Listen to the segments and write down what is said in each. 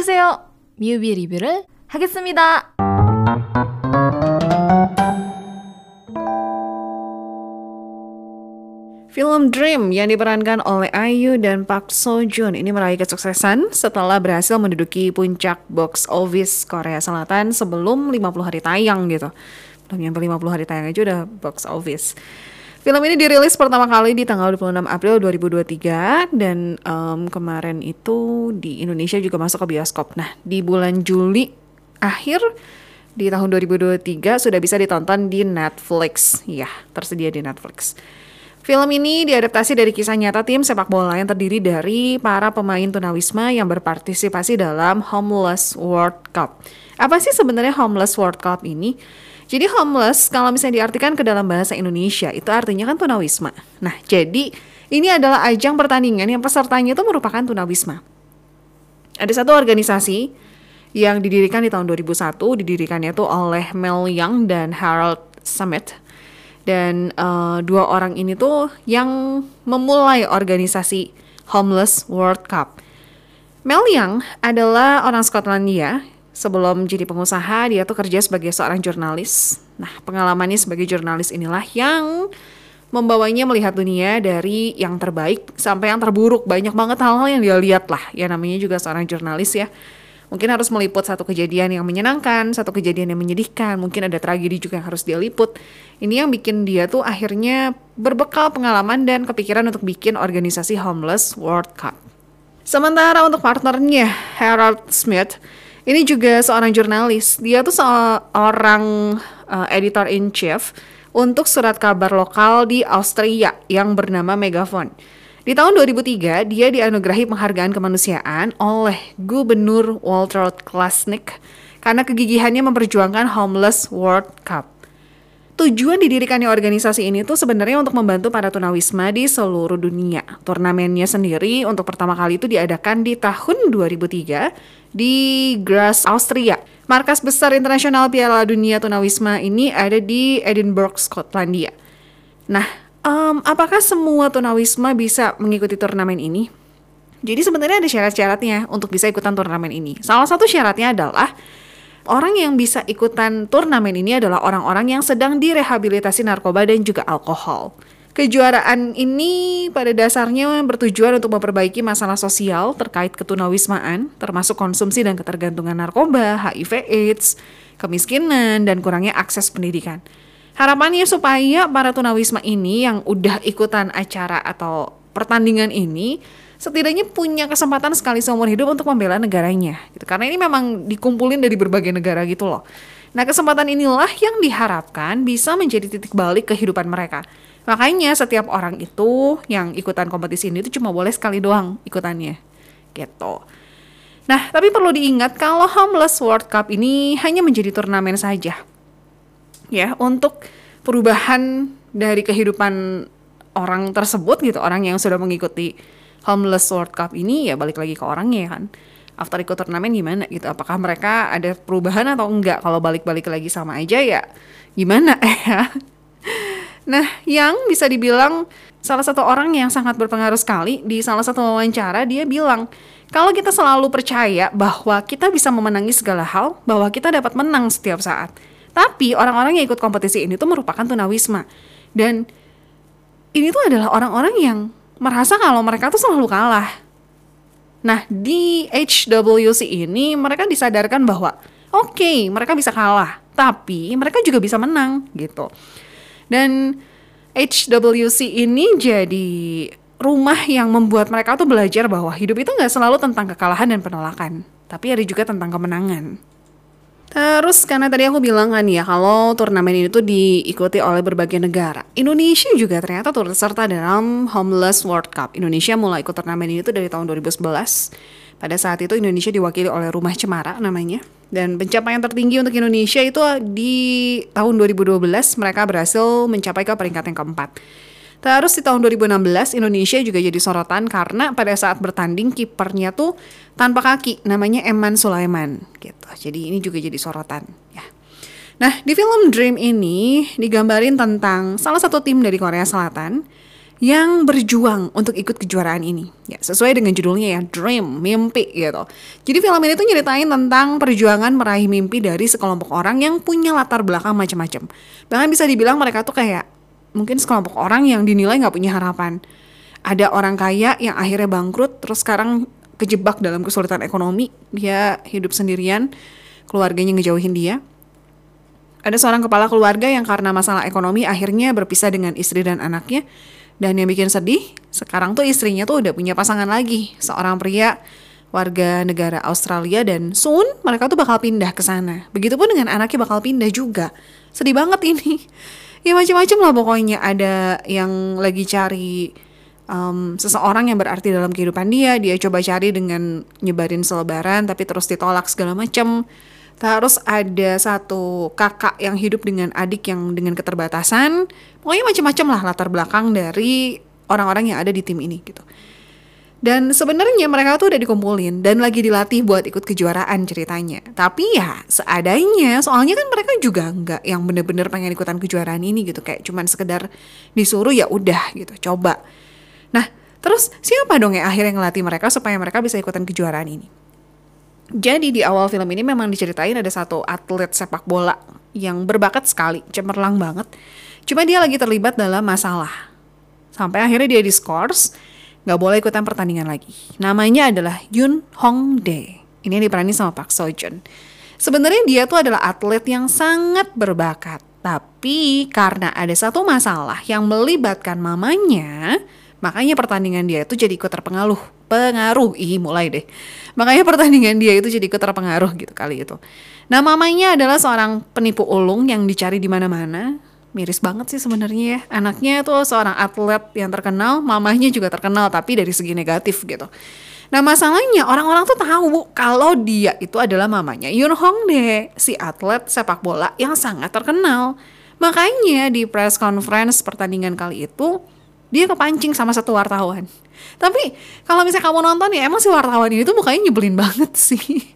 안녕하세요. 뮤비 리뷰를 하겠습니다. Film Dream yang diperankan oleh Ayu dan Park Seo Joon ini meraih kesuksesan setelah berhasil menduduki puncak box office Korea Selatan sebelum 50 hari tayang gitu. Belum nyampe 50 hari tayang aja udah box office. Film ini dirilis pertama kali di tanggal 26 April 2023 dan um, kemarin itu di Indonesia juga masuk ke bioskop. Nah, di bulan Juli akhir di tahun 2023 sudah bisa ditonton di Netflix. Ya, tersedia di Netflix. Film ini diadaptasi dari kisah nyata tim sepak bola yang terdiri dari para pemain tunawisma yang berpartisipasi dalam Homeless World Cup. Apa sih sebenarnya Homeless World Cup ini? Jadi homeless kalau misalnya diartikan ke dalam bahasa Indonesia itu artinya kan tunawisma. Nah, jadi ini adalah ajang pertandingan yang pesertanya itu merupakan tunawisma. Ada satu organisasi yang didirikan di tahun 2001, didirikannya itu oleh Mel Young dan Harold Summit dan uh, dua orang ini tuh yang memulai organisasi Homeless World Cup. Mel Young adalah orang Skotlandia. Sebelum jadi pengusaha, dia tuh kerja sebagai seorang jurnalis. Nah, pengalamannya sebagai jurnalis inilah yang membawanya melihat dunia dari yang terbaik sampai yang terburuk. Banyak banget hal-hal yang dia lihat lah. Ya namanya juga seorang jurnalis ya mungkin harus meliput satu kejadian yang menyenangkan, satu kejadian yang menyedihkan, mungkin ada tragedi juga yang harus dia liput. Ini yang bikin dia tuh akhirnya berbekal pengalaman dan kepikiran untuk bikin organisasi Homeless World Cup. Sementara untuk partnernya, Harold Smith, ini juga seorang jurnalis. Dia tuh seorang uh, editor in chief untuk surat kabar lokal di Austria yang bernama Megaphone. Di tahun 2003, dia dianugerahi penghargaan kemanusiaan oleh Gubernur Walter Klasnik karena kegigihannya memperjuangkan Homeless World Cup. Tujuan didirikannya organisasi ini tuh sebenarnya untuk membantu para tunawisma di seluruh dunia. Turnamennya sendiri untuk pertama kali itu diadakan di tahun 2003 di Graz, Austria. Markas besar internasional Piala Dunia Tunawisma ini ada di Edinburgh, Skotlandia. Nah, Um, apakah semua tunawisma bisa mengikuti turnamen ini? Jadi sebenarnya ada syarat-syaratnya untuk bisa ikutan turnamen ini. Salah satu syaratnya adalah orang yang bisa ikutan turnamen ini adalah orang-orang yang sedang direhabilitasi narkoba dan juga alkohol. Kejuaraan ini pada dasarnya bertujuan untuk memperbaiki masalah sosial terkait ketunawismaan, termasuk konsumsi dan ketergantungan narkoba, HIV AIDS, kemiskinan, dan kurangnya akses pendidikan. Harapannya supaya para tunawisma ini yang udah ikutan acara atau pertandingan ini setidaknya punya kesempatan sekali seumur hidup untuk membela negaranya gitu. Karena ini memang dikumpulin dari berbagai negara gitu loh. Nah, kesempatan inilah yang diharapkan bisa menjadi titik balik kehidupan mereka. Makanya setiap orang itu yang ikutan kompetisi ini itu cuma boleh sekali doang ikutannya. Gitu. Nah, tapi perlu diingat kalau Homeless World Cup ini hanya menjadi turnamen saja ya untuk perubahan dari kehidupan orang tersebut gitu orang yang sudah mengikuti homeless World Cup ini ya balik lagi ke orangnya ya kan? After ikut turnamen gimana gitu? Apakah mereka ada perubahan atau enggak? Kalau balik-balik lagi sama aja ya gimana ya? Nah yang bisa dibilang salah satu orang yang sangat berpengaruh sekali di salah satu wawancara dia bilang kalau kita selalu percaya bahwa kita bisa memenangi segala hal bahwa kita dapat menang setiap saat. Tapi orang-orang yang ikut kompetisi ini tuh merupakan tunawisma. Dan ini tuh adalah orang-orang yang merasa kalau mereka tuh selalu kalah. Nah, di HWC ini mereka disadarkan bahwa oke, okay, mereka bisa kalah, tapi mereka juga bisa menang gitu. Dan HWC ini jadi rumah yang membuat mereka tuh belajar bahwa hidup itu nggak selalu tentang kekalahan dan penolakan, tapi ada juga tentang kemenangan. Terus karena tadi aku bilang kan ya kalau turnamen ini tuh diikuti oleh berbagai negara. Indonesia juga ternyata turut serta dalam Homeless World Cup. Indonesia mulai ikut turnamen ini tuh dari tahun 2011. Pada saat itu Indonesia diwakili oleh Rumah Cemara namanya. Dan pencapaian tertinggi untuk Indonesia itu di tahun 2012 mereka berhasil mencapai ke peringkat yang keempat. Terus di tahun 2016 Indonesia juga jadi sorotan karena pada saat bertanding kipernya tuh tanpa kaki namanya Eman Sulaiman gitu. Jadi ini juga jadi sorotan ya. Nah, di film Dream ini digambarin tentang salah satu tim dari Korea Selatan yang berjuang untuk ikut kejuaraan ini. Ya, sesuai dengan judulnya ya, Dream, mimpi gitu. Jadi film ini tuh nyeritain tentang perjuangan meraih mimpi dari sekelompok orang yang punya latar belakang macam-macam. Bahkan bisa dibilang mereka tuh kayak mungkin sekelompok orang yang dinilai nggak punya harapan. Ada orang kaya yang akhirnya bangkrut, terus sekarang kejebak dalam kesulitan ekonomi, dia hidup sendirian, keluarganya ngejauhin dia. Ada seorang kepala keluarga yang karena masalah ekonomi akhirnya berpisah dengan istri dan anaknya dan yang bikin sedih, sekarang tuh istrinya tuh udah punya pasangan lagi, seorang pria warga negara Australia dan soon mereka tuh bakal pindah ke sana. Begitupun dengan anaknya bakal pindah juga. Sedih banget ini. Ya macam-macam lah pokoknya ada yang lagi cari um, seseorang yang berarti dalam kehidupan dia, dia coba cari dengan nyebarin selebaran tapi terus ditolak segala macam. Terus ada satu kakak yang hidup dengan adik yang dengan keterbatasan. Pokoknya macam-macam lah latar belakang dari orang-orang yang ada di tim ini gitu. Dan sebenarnya mereka tuh udah dikumpulin dan lagi dilatih buat ikut kejuaraan ceritanya. Tapi ya seadanya, soalnya kan mereka juga nggak yang bener-bener pengen ikutan kejuaraan ini gitu. Kayak cuman sekedar disuruh ya udah gitu, coba. Nah, terus siapa dong yang akhirnya ngelatih mereka supaya mereka bisa ikutan kejuaraan ini? Jadi di awal film ini memang diceritain ada satu atlet sepak bola yang berbakat sekali, cemerlang banget. Cuma dia lagi terlibat dalam masalah. Sampai akhirnya dia diskors, nggak boleh ikutan pertandingan lagi. Namanya adalah Yun Hong Dae. Ini yang diperani sama Park Seo Joon. Sebenarnya dia tuh adalah atlet yang sangat berbakat. Tapi karena ada satu masalah yang melibatkan mamanya, makanya pertandingan dia itu jadi ikut terpengaruh. Pengaruh, ih mulai deh. Makanya pertandingan dia itu jadi ikut terpengaruh gitu kali itu. Nah, mamanya adalah seorang penipu ulung yang dicari di mana-mana. Miris banget sih sebenarnya ya. Anaknya tuh seorang atlet yang terkenal, mamanya juga terkenal tapi dari segi negatif gitu. Nah masalahnya orang-orang tuh tahu kalau dia itu adalah mamanya Yun Hong Dae, si atlet sepak bola yang sangat terkenal. Makanya di press conference pertandingan kali itu dia kepancing sama satu wartawan. Tapi kalau misalnya kamu nonton ya emang si wartawan ini tuh mukanya nyebelin banget sih.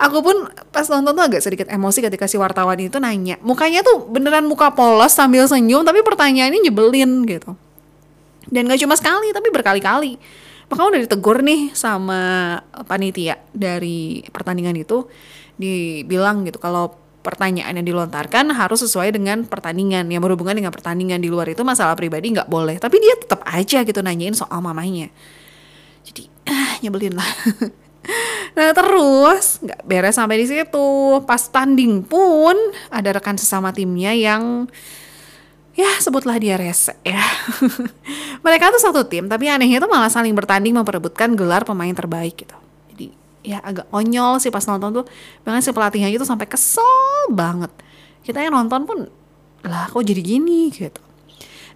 Aku pun pas nonton tuh agak sedikit emosi ketika si wartawan itu nanya. Mukanya tuh beneran muka polos sambil senyum tapi pertanyaannya nyebelin gitu. Dan gak cuma sekali tapi berkali-kali. Maka udah ditegur nih sama panitia dari pertandingan itu dibilang gitu kalau pertanyaan yang dilontarkan harus sesuai dengan pertandingan yang berhubungan dengan pertandingan di luar itu masalah pribadi nggak boleh tapi dia tetap aja gitu nanyain soal mamanya jadi ah, nyebelin lah nah terus nggak beres sampai di situ. Pas tanding pun ada rekan sesama timnya yang ya sebutlah dia rese ya. Mereka tuh satu tim tapi anehnya tuh malah saling bertanding memperebutkan gelar pemain terbaik gitu. Ya agak onyol sih pas nonton tuh. Bahkan si pelatihnya itu sampai kesel banget. Kita yang nonton pun lah kok jadi gini? Gitu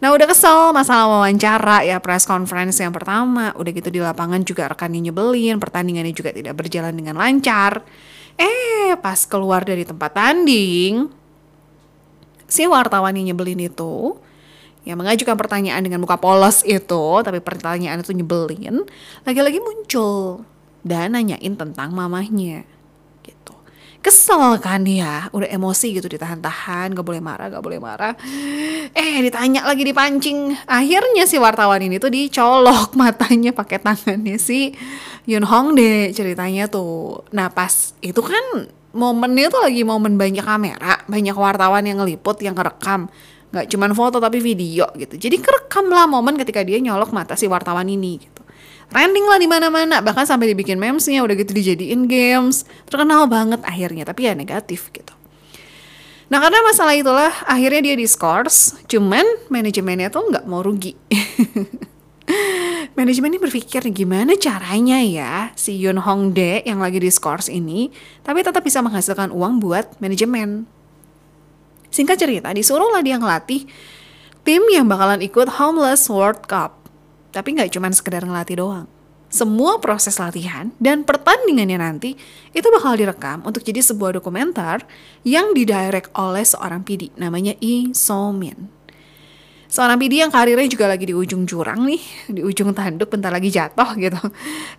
nah udah kesel masalah wawancara ya press conference yang pertama. Udah gitu di lapangan juga rekannya nyebelin pertandingannya juga tidak berjalan dengan lancar. Eh pas keluar dari tempat tanding si wartawan yang nyebelin itu yang mengajukan pertanyaan dengan muka polos itu tapi pertanyaan itu nyebelin lagi-lagi muncul dan nanyain tentang mamahnya gitu kesel kan ya udah emosi gitu ditahan-tahan gak boleh marah gak boleh marah. Eh ditanya lagi dipancing. Akhirnya si wartawan ini tuh dicolok matanya pakai tangannya si Yun Hong deh ceritanya tuh. Nah pas itu kan momennya tuh lagi momen banyak kamera banyak wartawan yang ngeliput yang ngerekam. Nggak cuman foto tapi video gitu. Jadi kerekam lah momen ketika dia nyolok mata si wartawan ini gitu trending lah di mana-mana. Bahkan sampai dibikin memesnya udah gitu dijadiin games. Terkenal banget akhirnya tapi ya negatif gitu. Nah karena masalah itulah akhirnya dia diskors cuman manajemennya tuh nggak mau rugi. Manajemen ini berpikir gimana caranya ya si Yun Hong Dae yang lagi diskors ini tapi tetap bisa menghasilkan uang buat manajemen? Singkat cerita disuruhlah dia ngelatih tim yang bakalan ikut Homeless World Cup tapi nggak cuma sekedar ngelatih doang. Semua proses latihan dan pertandingannya nanti itu bakal direkam untuk jadi sebuah dokumenter yang didirect oleh seorang PD namanya Lee So Min. Seorang PD yang karirnya juga lagi di ujung jurang nih, di ujung tanduk bentar lagi jatuh gitu.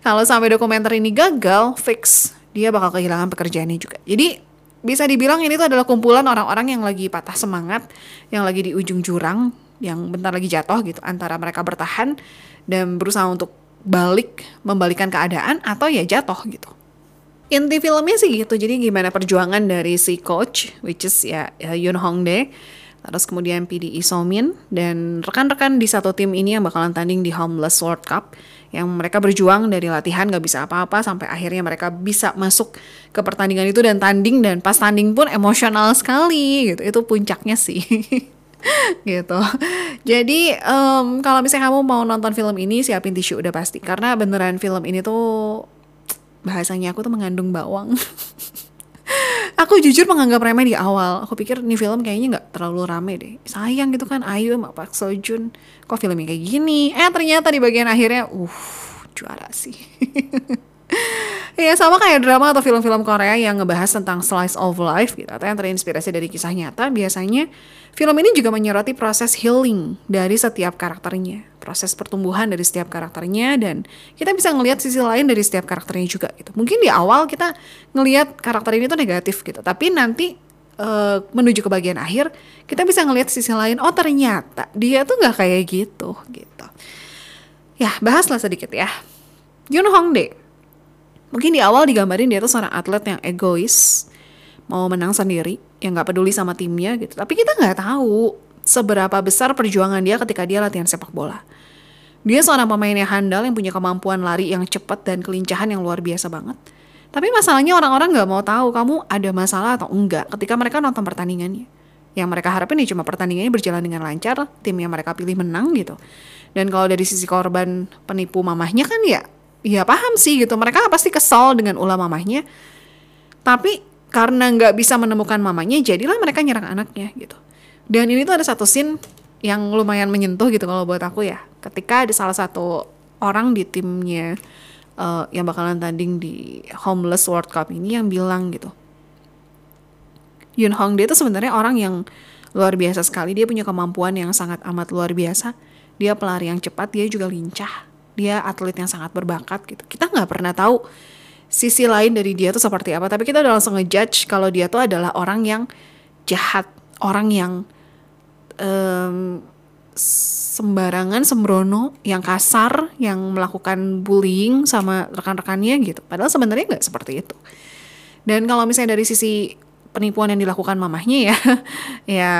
Kalau sampai dokumenter ini gagal, fix dia bakal kehilangan pekerjaannya juga. Jadi bisa dibilang ini tuh adalah kumpulan orang-orang yang lagi patah semangat, yang lagi di ujung jurang yang bentar lagi jatuh gitu antara mereka bertahan dan berusaha untuk balik membalikan keadaan atau ya jatuh gitu. Inti filmnya sih gitu, jadi gimana perjuangan dari si coach, which is ya, ya Yoon Hongdae, terus kemudian PD Isomin, dan rekan-rekan di satu tim ini yang bakalan tanding di Homeless World Cup, yang mereka berjuang dari latihan gak bisa apa-apa, sampai akhirnya mereka bisa masuk ke pertandingan itu dan tanding, dan pas tanding pun emosional sekali gitu, itu puncaknya sih. gitu. Jadi um, kalau misalnya kamu mau nonton film ini siapin tisu udah pasti karena beneran film ini tuh bahasanya aku tuh mengandung bawang. aku jujur menganggap remeh di awal. Aku pikir nih film kayaknya nggak terlalu rame deh. Sayang gitu kan Ayu sama Park Seo Joon. Kok filmnya kayak gini? Eh ternyata di bagian akhirnya, uh juara sih. Ya sama kayak drama atau film-film Korea yang ngebahas tentang slice of life gitu atau yang terinspirasi dari kisah nyata biasanya film ini juga menyoroti proses healing dari setiap karakternya, proses pertumbuhan dari setiap karakternya dan kita bisa ngelihat sisi lain dari setiap karakternya juga gitu. Mungkin di awal kita ngelihat karakter ini tuh negatif gitu, tapi nanti uh, menuju ke bagian akhir kita bisa ngelihat sisi lain. Oh ternyata dia tuh nggak kayak gitu gitu. Ya bahaslah sedikit ya. Yoon Hongdae Mungkin di awal digambarin dia tuh seorang atlet yang egois, mau menang sendiri, yang nggak peduli sama timnya gitu. Tapi kita nggak tahu seberapa besar perjuangan dia ketika dia latihan sepak bola. Dia seorang pemain yang handal yang punya kemampuan lari yang cepat dan kelincahan yang luar biasa banget. Tapi masalahnya orang-orang nggak mau tahu kamu ada masalah atau enggak ketika mereka nonton pertandingannya. Yang mereka harapin ya cuma pertandingannya berjalan dengan lancar, tim yang mereka pilih menang gitu. Dan kalau dari sisi korban penipu mamahnya kan ya ya paham sih gitu. Mereka pasti kesal dengan ulah mamahnya. Tapi karena nggak bisa menemukan mamanya jadilah mereka nyerang anaknya gitu. Dan ini tuh ada satu scene yang lumayan menyentuh gitu kalau buat aku ya. Ketika ada salah satu orang di timnya uh, yang bakalan tanding di Homeless World Cup ini yang bilang gitu. Yun Hong dia tuh sebenarnya orang yang luar biasa sekali. Dia punya kemampuan yang sangat amat luar biasa. Dia pelari yang cepat dia juga lincah dia atlet yang sangat berbakat gitu. Kita nggak pernah tahu sisi lain dari dia tuh seperti apa tapi kita udah langsung ngejudge kalau dia tuh adalah orang yang jahat orang yang um, sembarangan sembrono yang kasar yang melakukan bullying sama rekan-rekannya gitu. Padahal sebenarnya nggak seperti itu. Dan kalau misalnya dari sisi penipuan yang dilakukan mamahnya ya ya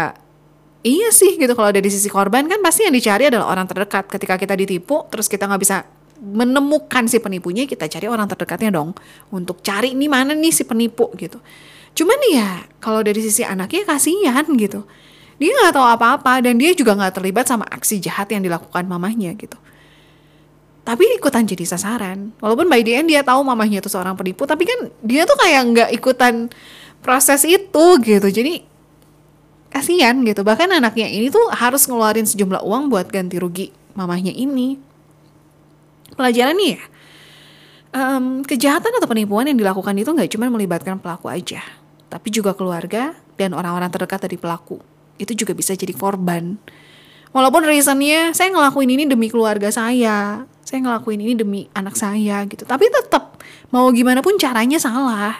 Iya sih gitu kalau dari sisi korban kan pasti yang dicari adalah orang terdekat. Ketika kita ditipu terus kita nggak bisa menemukan si penipunya kita cari orang terdekatnya dong untuk cari nih mana nih si penipu gitu. Cuman ya kalau dari sisi anaknya kasihan gitu. Dia nggak tahu apa-apa dan dia juga nggak terlibat sama aksi jahat yang dilakukan mamahnya gitu. Tapi ikutan jadi sasaran. Walaupun by the end dia tahu mamahnya itu seorang penipu, tapi kan dia tuh kayak nggak ikutan proses itu gitu. Jadi kasihan gitu. Bahkan anaknya ini tuh harus ngeluarin sejumlah uang buat ganti rugi mamahnya ini. Pelajaran nih ya. Um, kejahatan atau penipuan yang dilakukan itu nggak cuma melibatkan pelaku aja tapi juga keluarga dan orang-orang terdekat dari pelaku. Itu juga bisa jadi korban. Walaupun reasonnya saya ngelakuin ini demi keluarga saya saya ngelakuin ini demi anak saya gitu. Tapi tetap mau gimana pun caranya salah.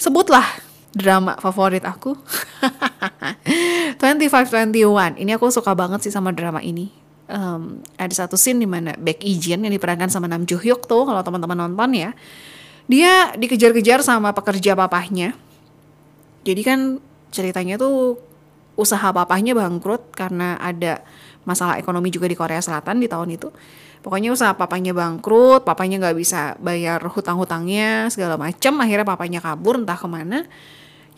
Sebutlah drama favorit aku. 2521 ini aku suka banget sih sama drama ini. Um, ada satu scene di mana Baek Jin yang diperankan sama Nam Joo Hyuk tuh kalau teman-teman nonton ya. Dia dikejar-kejar sama pekerja papahnya. Jadi kan ceritanya tuh usaha papahnya bangkrut karena ada masalah ekonomi juga di Korea Selatan di tahun itu pokoknya usaha papanya bangkrut papanya nggak bisa bayar hutang-hutangnya segala macem. Akhirnya papanya kabur entah ke mana.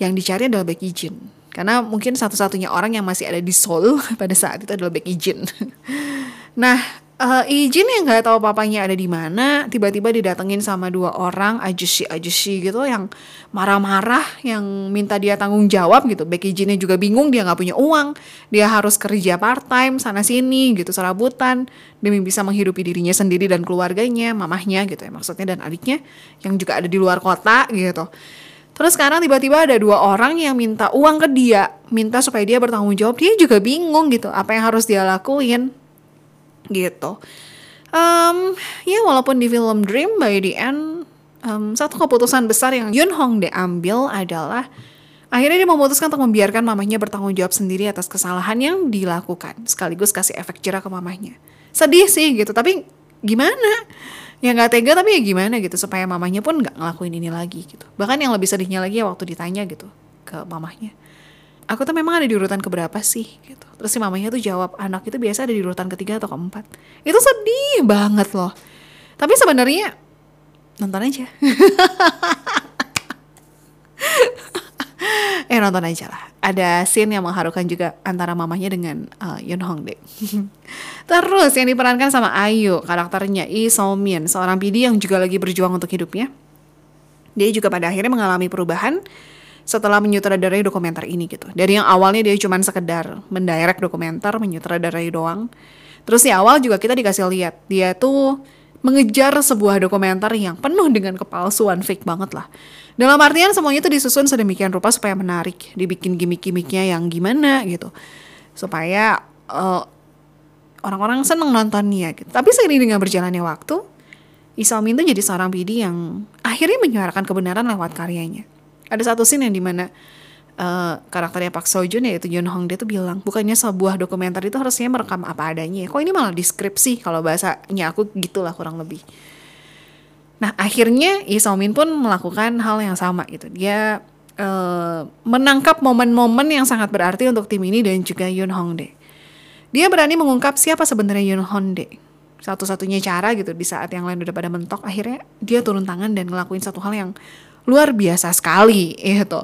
Yang dicari adalah Becky Jin karena mungkin satu-satunya orang yang masih ada di Seoul pada saat itu adalah Becky Jin nah uh, Ijin yang nggak tahu papanya ada di mana tiba-tiba didatengin sama dua orang ajusi ajusi gitu yang marah-marah yang minta dia tanggung jawab gitu. Becky Jinnya juga bingung dia nggak punya uang. Dia harus kerja part time sana sini gitu serabutan demi bisa menghidupi dirinya sendiri dan keluarganya mamahnya gitu ya maksudnya dan adiknya yang juga ada di luar kota gitu. Terus sekarang tiba-tiba ada dua orang yang minta uang ke dia, minta supaya dia bertanggung jawab. Dia juga bingung gitu, apa yang harus dia lakuin, gitu. Um, ya walaupun di film Dream by the end, um, satu keputusan besar yang Yun Hong de ambil adalah Akhirnya dia memutuskan untuk membiarkan mamahnya bertanggung jawab sendiri atas kesalahan yang dilakukan, sekaligus kasih efek jerah ke mamahnya. Sedih sih gitu, tapi gimana? Ya nggak tega tapi ya gimana gitu supaya mamahnya pun nggak ngelakuin ini lagi gitu. Bahkan yang lebih sedihnya lagi ya waktu ditanya gitu ke mamahnya. Aku tuh memang ada di urutan keberapa sih gitu. Terus si mamahnya tuh jawab anak itu biasa ada di urutan ketiga atau keempat. Itu sedih banget loh. Tapi sebenarnya nonton aja. eh nonton aja lah. Ada scene yang mengharukan juga antara mamahnya dengan uh, Yoon Hongdae. Terus yang diperankan sama Ayu, karakternya Lee So Min, seorang PD yang juga lagi berjuang untuk hidupnya. Dia juga pada akhirnya mengalami perubahan setelah menyutradarai dokumenter ini gitu. Dari yang awalnya dia cuma sekedar mendirect dokumenter, menyutradarai doang. Terus di awal juga kita dikasih lihat dia tuh mengejar sebuah dokumenter yang penuh dengan kepalsuan fake banget lah. Dalam artian semuanya itu disusun sedemikian rupa supaya menarik, dibikin gimmick-gimmicknya yang gimana gitu, supaya uh, orang-orang seneng nontonnya gitu. Tapi seiring dengan berjalannya waktu, Isalmin tuh jadi seorang PD yang akhirnya menyuarakan kebenaran lewat karyanya. Ada satu scene yang di mana uh, karakternya Pak Sojun yaitu Yoon Hong dia tuh bilang bukannya sebuah dokumenter itu harusnya merekam apa adanya. Kok ini malah deskripsi kalau bahasanya aku gitulah kurang lebih. Nah akhirnya Lee Min pun melakukan hal yang sama gitu. Dia uh, menangkap momen-momen yang sangat berarti untuk tim ini dan juga Yoon Hongdae. Dia berani mengungkap siapa sebenarnya Yoon Hongdae. Satu-satunya cara gitu di saat yang lain udah pada mentok, akhirnya dia turun tangan dan ngelakuin satu hal yang luar biasa sekali gitu.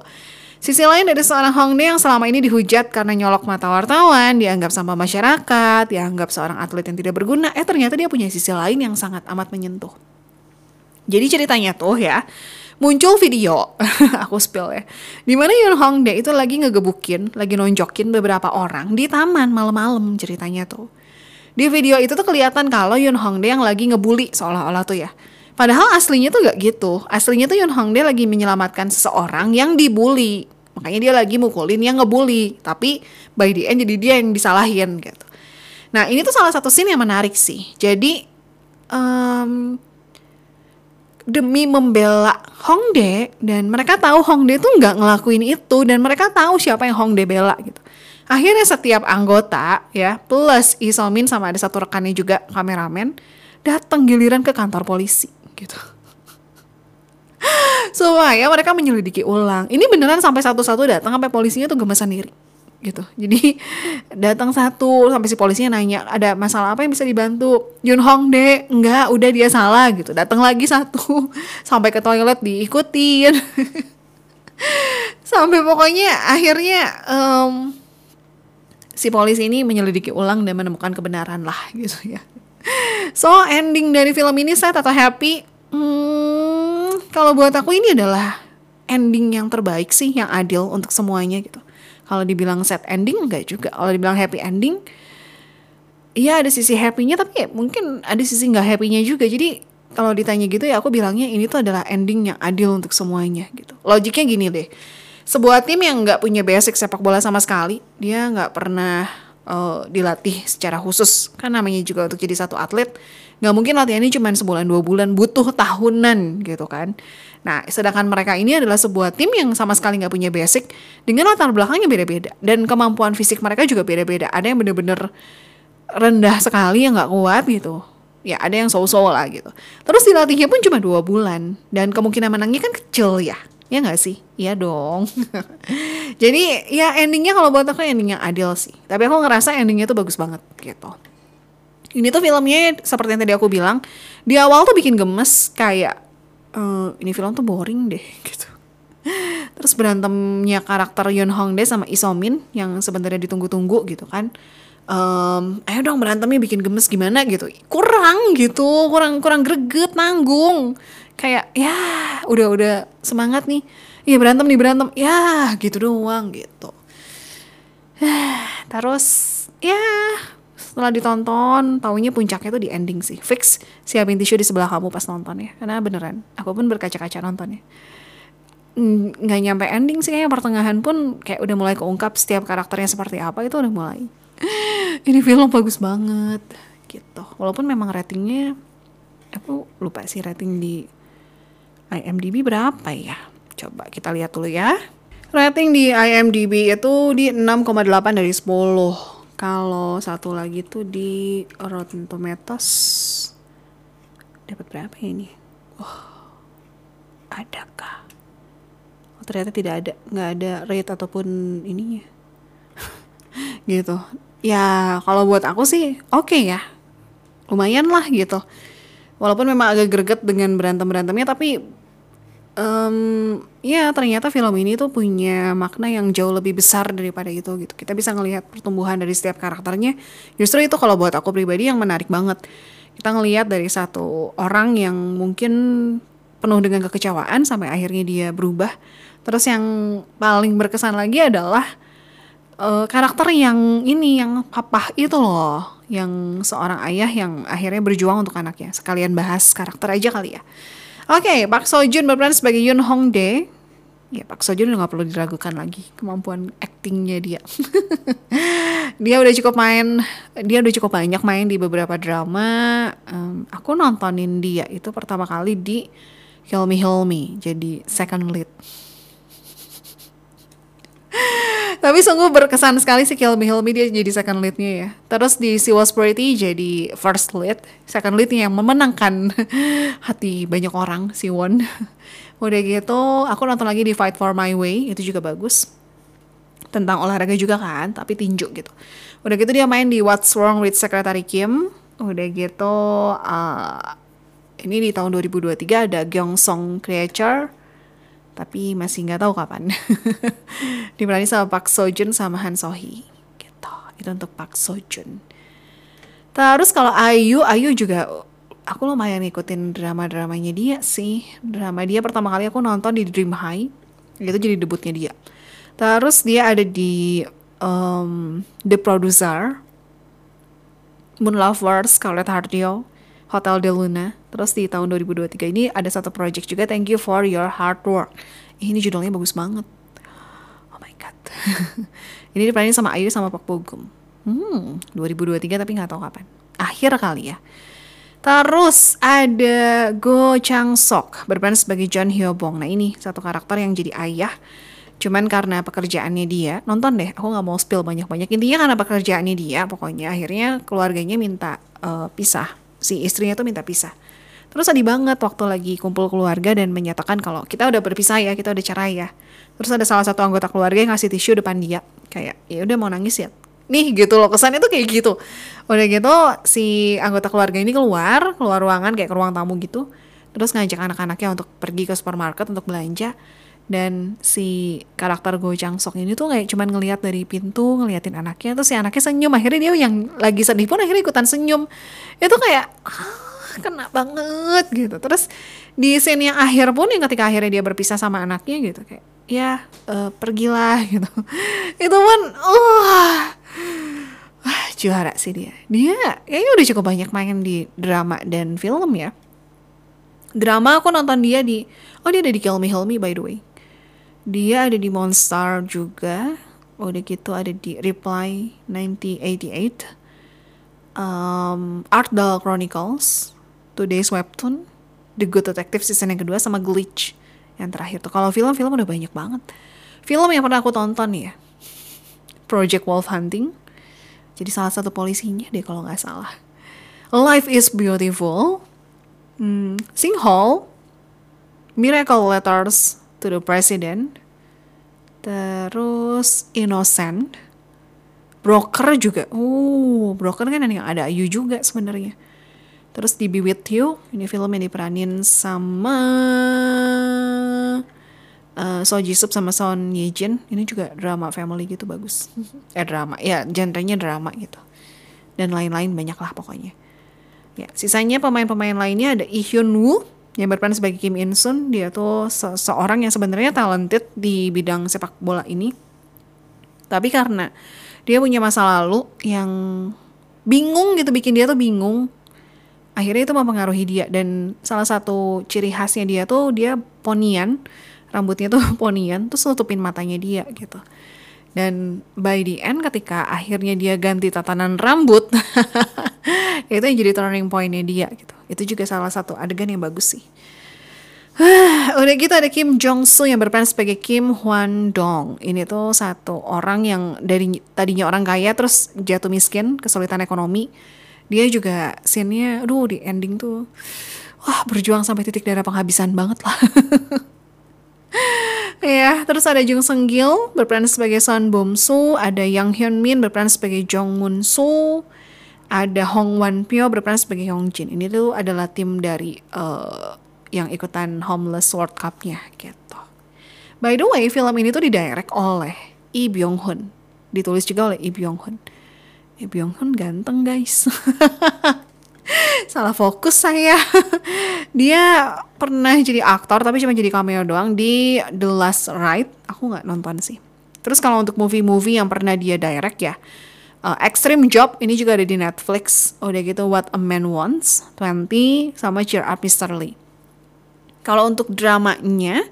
Sisi lain dari seorang Hongdae yang selama ini dihujat karena nyolok mata wartawan, dianggap sampah masyarakat, dianggap seorang atlet yang tidak berguna, eh ternyata dia punya sisi lain yang sangat amat menyentuh. Jadi ceritanya tuh ya, muncul video, aku spill ya, di mana Yoon Hongdae itu lagi ngegebukin, lagi nonjokin beberapa orang di taman malam-malam ceritanya tuh. Di video itu tuh kelihatan kalau Yoon Hongdae yang lagi ngebully seolah-olah tuh ya. Padahal aslinya tuh gak gitu. Aslinya tuh Yoon Hongdae lagi menyelamatkan seseorang yang dibully. Makanya dia lagi mukulin yang ngebully. Tapi by the end jadi dia yang disalahin gitu. Nah ini tuh salah satu scene yang menarik sih. Jadi um, demi membela Hongdae dan mereka tahu Hongdae tuh nggak ngelakuin itu dan mereka tahu siapa yang Hongdae bela gitu. Akhirnya setiap anggota ya plus Isomin sama ada satu rekannya juga kameramen datang giliran ke kantor polisi gitu. Supaya mereka menyelidiki ulang. Ini beneran sampai satu-satu datang sampai polisinya tuh gemes sendiri gitu. Jadi datang satu sampai si polisinya nanya ada masalah apa yang bisa dibantu. Yun Hong deh, enggak, udah dia salah gitu. Datang lagi satu sampai ke toilet diikutin. sampai pokoknya akhirnya um, si polisi ini menyelidiki ulang dan menemukan kebenaran lah gitu ya. So ending dari film ini saya atau happy? Hmm, kalau buat aku ini adalah ending yang terbaik sih, yang adil untuk semuanya gitu kalau dibilang sad ending enggak juga. Kalau dibilang happy ending, iya ada sisi happy-nya tapi ya mungkin ada sisi nggak happy-nya juga. Jadi kalau ditanya gitu ya aku bilangnya ini tuh adalah ending yang adil untuk semuanya gitu. Logiknya gini deh. Sebuah tim yang nggak punya basic sepak bola sama sekali, dia nggak pernah uh, dilatih secara khusus. Kan namanya juga untuk jadi satu atlet, nggak mungkin latihannya cuma sebulan dua bulan, butuh tahunan gitu kan. Nah, sedangkan mereka ini adalah sebuah tim yang sama sekali nggak punya basic dengan latar belakangnya beda-beda dan kemampuan fisik mereka juga beda-beda. Ada yang bener-bener rendah sekali yang nggak kuat gitu. Ya ada yang so-so lah gitu. Terus dilatihnya pun cuma dua bulan dan kemungkinan menangnya kan kecil ya. Ya nggak sih? Iya dong. Jadi ya endingnya kalau buat aku ending yang adil sih. Tapi aku ngerasa endingnya tuh bagus banget gitu. Ini tuh filmnya seperti yang tadi aku bilang, di awal tuh bikin gemes kayak uh, ini film tuh boring deh gitu. Terus berantemnya karakter Yoon Hong Dae sama Isomin yang sebenarnya ditunggu-tunggu gitu kan. Um, ayo dong berantemnya bikin gemes gimana gitu. Kurang gitu, kurang kurang greget, nanggung. Kayak ya udah udah semangat nih. Iya berantem nih berantem. Ya gitu doang gitu. Terus ya setelah ditonton taunya puncaknya tuh di ending sih fix siapin tisu di sebelah kamu pas nonton ya karena beneran aku pun berkaca-kaca nontonnya nggak nyampe ending sih kayaknya pertengahan pun kayak udah mulai keungkap setiap karakternya seperti apa itu udah mulai ini film bagus banget gitu walaupun memang ratingnya aku lupa sih rating di IMDb berapa ya coba kita lihat dulu ya Rating di IMDb itu di 6,8 dari 10. Kalau satu lagi tuh di Rotten Tomatoes dapat berapa ya ini? Oh, adakah? Oh, ternyata tidak ada, nggak ada rate ataupun ininya. gitu. Ya kalau buat aku sih oke okay ya, lumayan lah gitu. Walaupun memang agak greget dengan berantem berantemnya, tapi um, ya ternyata film ini tuh punya makna yang jauh lebih besar daripada itu gitu. Kita bisa ngelihat pertumbuhan dari setiap karakternya. Justru itu kalau buat aku pribadi yang menarik banget. Kita ngelihat dari satu orang yang mungkin penuh dengan kekecewaan sampai akhirnya dia berubah. Terus yang paling berkesan lagi adalah uh, karakter yang ini yang papa itu loh, yang seorang ayah yang akhirnya berjuang untuk anaknya. Sekalian bahas karakter aja kali ya. Oke, okay, Park Seo Joon berperan sebagai Yoon Hong Dae. Ya, Park Seo Joon udah gak perlu diragukan lagi kemampuan aktingnya dia. dia udah cukup main, dia udah cukup banyak main di beberapa drama. Um, aku nontonin dia itu pertama kali di Heal Me, jadi second lead. Tapi sungguh berkesan sekali sih Kill Me dia jadi second leadnya ya. Terus di She Was Pretty jadi first lead, second leadnya yang memenangkan hati banyak orang si Won. Udah gitu aku nonton lagi di Fight For My Way itu juga bagus. Tentang olahraga juga kan, tapi tinju gitu. Udah gitu dia main di What's Wrong with Secretary Kim. Udah gitu uh, ini di tahun 2023 ada Gyeong Song Creature tapi masih nggak tahu kapan. Diperani sama Park Seo Joon sama Han So Hee. Gitu. Itu untuk Park Seo Joon. Terus kalau Ayu, Ayu juga aku lumayan ngikutin drama-dramanya dia sih. Drama dia pertama kali aku nonton di Dream High. Itu jadi debutnya dia. Terus dia ada di um, The Producer, Moon Lovers, Scarlett Hardio, Hotel de Luna. Terus di tahun 2023 ini ada satu project juga Thank You for Your Hard Work. Ini judulnya bagus banget. Oh my god. ini diperanin sama Ayu sama Pak Bogum. Hmm, 2023 tapi nggak tahu kapan. Akhir kali ya. Terus ada Go Chang Sok berperan sebagai John Hyo Bong. Nah ini satu karakter yang jadi ayah. Cuman karena pekerjaannya dia, nonton deh, aku nggak mau spill banyak-banyak. Intinya karena pekerjaannya dia, pokoknya akhirnya keluarganya minta uh, pisah si istrinya tuh minta pisah. Terus sedih banget waktu lagi kumpul keluarga dan menyatakan kalau kita udah berpisah ya, kita udah cerai ya. Terus ada salah satu anggota keluarga yang ngasih tisu depan dia, kayak ya udah mau nangis ya. Nih gitu loh kesannya tuh kayak gitu. Udah gitu si anggota keluarga ini keluar, keluar ruangan kayak ke ruang tamu gitu. Terus ngajak anak-anaknya untuk pergi ke supermarket untuk belanja dan si karakter Go Chang Sok ini tuh kayak cuman ngelihat dari pintu ngeliatin anaknya terus si anaknya senyum akhirnya dia yang lagi sedih pun akhirnya ikutan senyum itu kayak kena banget gitu terus di scene yang akhir pun yang ketika akhirnya dia berpisah sama anaknya gitu kayak ya uh, pergilah gitu itu pun uh, wah juara sih dia dia kayaknya udah cukup banyak main di drama dan film ya drama aku nonton dia di oh dia ada di Kill Me Help Me by the way dia ada di Monster juga. Udah gitu ada di Reply 1988. Um, Art the Chronicles. Today's Webtoon. The Good Detective season yang kedua sama Glitch yang terakhir tuh. Kalau film-film udah banyak banget. Film yang pernah aku tonton ya. Project Wolf Hunting. Jadi salah satu polisinya deh kalau nggak salah. Life is Beautiful. Hmm, Sing Hall. Miracle Letters to the President, terus Innocent, Broker juga. Uh, Broker kan yang ada Ayu juga sebenarnya. Terus di Be With You, ini film yang diperanin sama uh, So Ji Sup sama Son Ye Jin. Ini juga drama family gitu bagus. eh drama, ya genrenya drama gitu. Dan lain-lain banyak lah pokoknya. Ya, sisanya pemain-pemain lainnya ada Lee Hyun Woo, yang berperan sebagai Kim In Sun dia tuh se seorang yang sebenarnya talented di bidang sepak bola ini tapi karena dia punya masa lalu yang bingung gitu bikin dia tuh bingung akhirnya itu mempengaruhi dia. Dan salah satu ciri khasnya dia tuh dia ponian. Rambutnya tuh ponian terus nutupin matanya dia gitu. Dan by the end ketika akhirnya dia ganti tatanan rambut itu yang jadi turning pointnya dia gitu. Itu juga salah satu adegan yang bagus sih. Udah gitu ada Kim Jong Soo yang berperan sebagai Kim Hwan Dong. Ini tuh satu orang yang dari tadinya orang kaya terus jatuh miskin, kesulitan ekonomi. Dia juga scene-nya, aduh di ending tuh, wah berjuang sampai titik darah penghabisan banget lah. ya, terus ada Jung Seung Gil berperan sebagai Son Bom Soo, ada Yang Hyun Min berperan sebagai Jong Moon Soo, ada Hong Wan Pyo berperan sebagai Hyung Jin. Ini tuh adalah tim dari uh, yang ikutan Homeless World Cup-nya gitu. By the way, film ini tuh didirect oleh Lee Byung Hun. Ditulis juga oleh Lee Byung Hun. Lee Byung Hun ganteng guys. Salah fokus saya. Dia pernah jadi aktor tapi cuma jadi cameo doang di The Last Ride. Aku nggak nonton sih. Terus kalau untuk movie-movie yang pernah dia direct ya, uh, Extreme Job ini juga ada di Netflix. Udah gitu What a Man Wants, 20 sama Cheer Up Mr. Lee. Kalau untuk dramanya,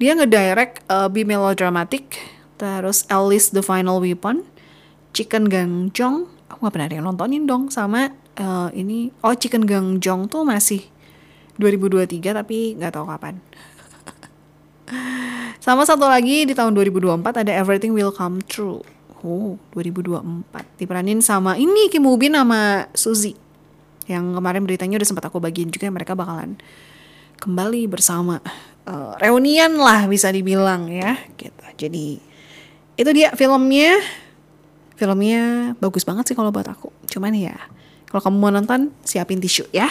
dia ngedirect uh, Be Melodramatic, terus Alice the Final Weapon, Chicken Gangjong, aku gak pernah ada yang nontonin dong, sama uh, ini, oh Chicken Gangjong tuh masih 2023 tapi nggak tahu kapan. sama satu lagi di tahun 2024 ada Everything Will Come True. Oh, 2024. Diperanin sama ini Kim Woo Bin sama Suzy. Yang kemarin beritanya udah sempat aku bagiin juga mereka bakalan kembali bersama uh, reunian lah bisa dibilang ya gitu jadi itu dia filmnya Filmnya bagus banget sih kalau buat aku. Cuman ya, kalau kamu mau nonton, siapin tisu ya.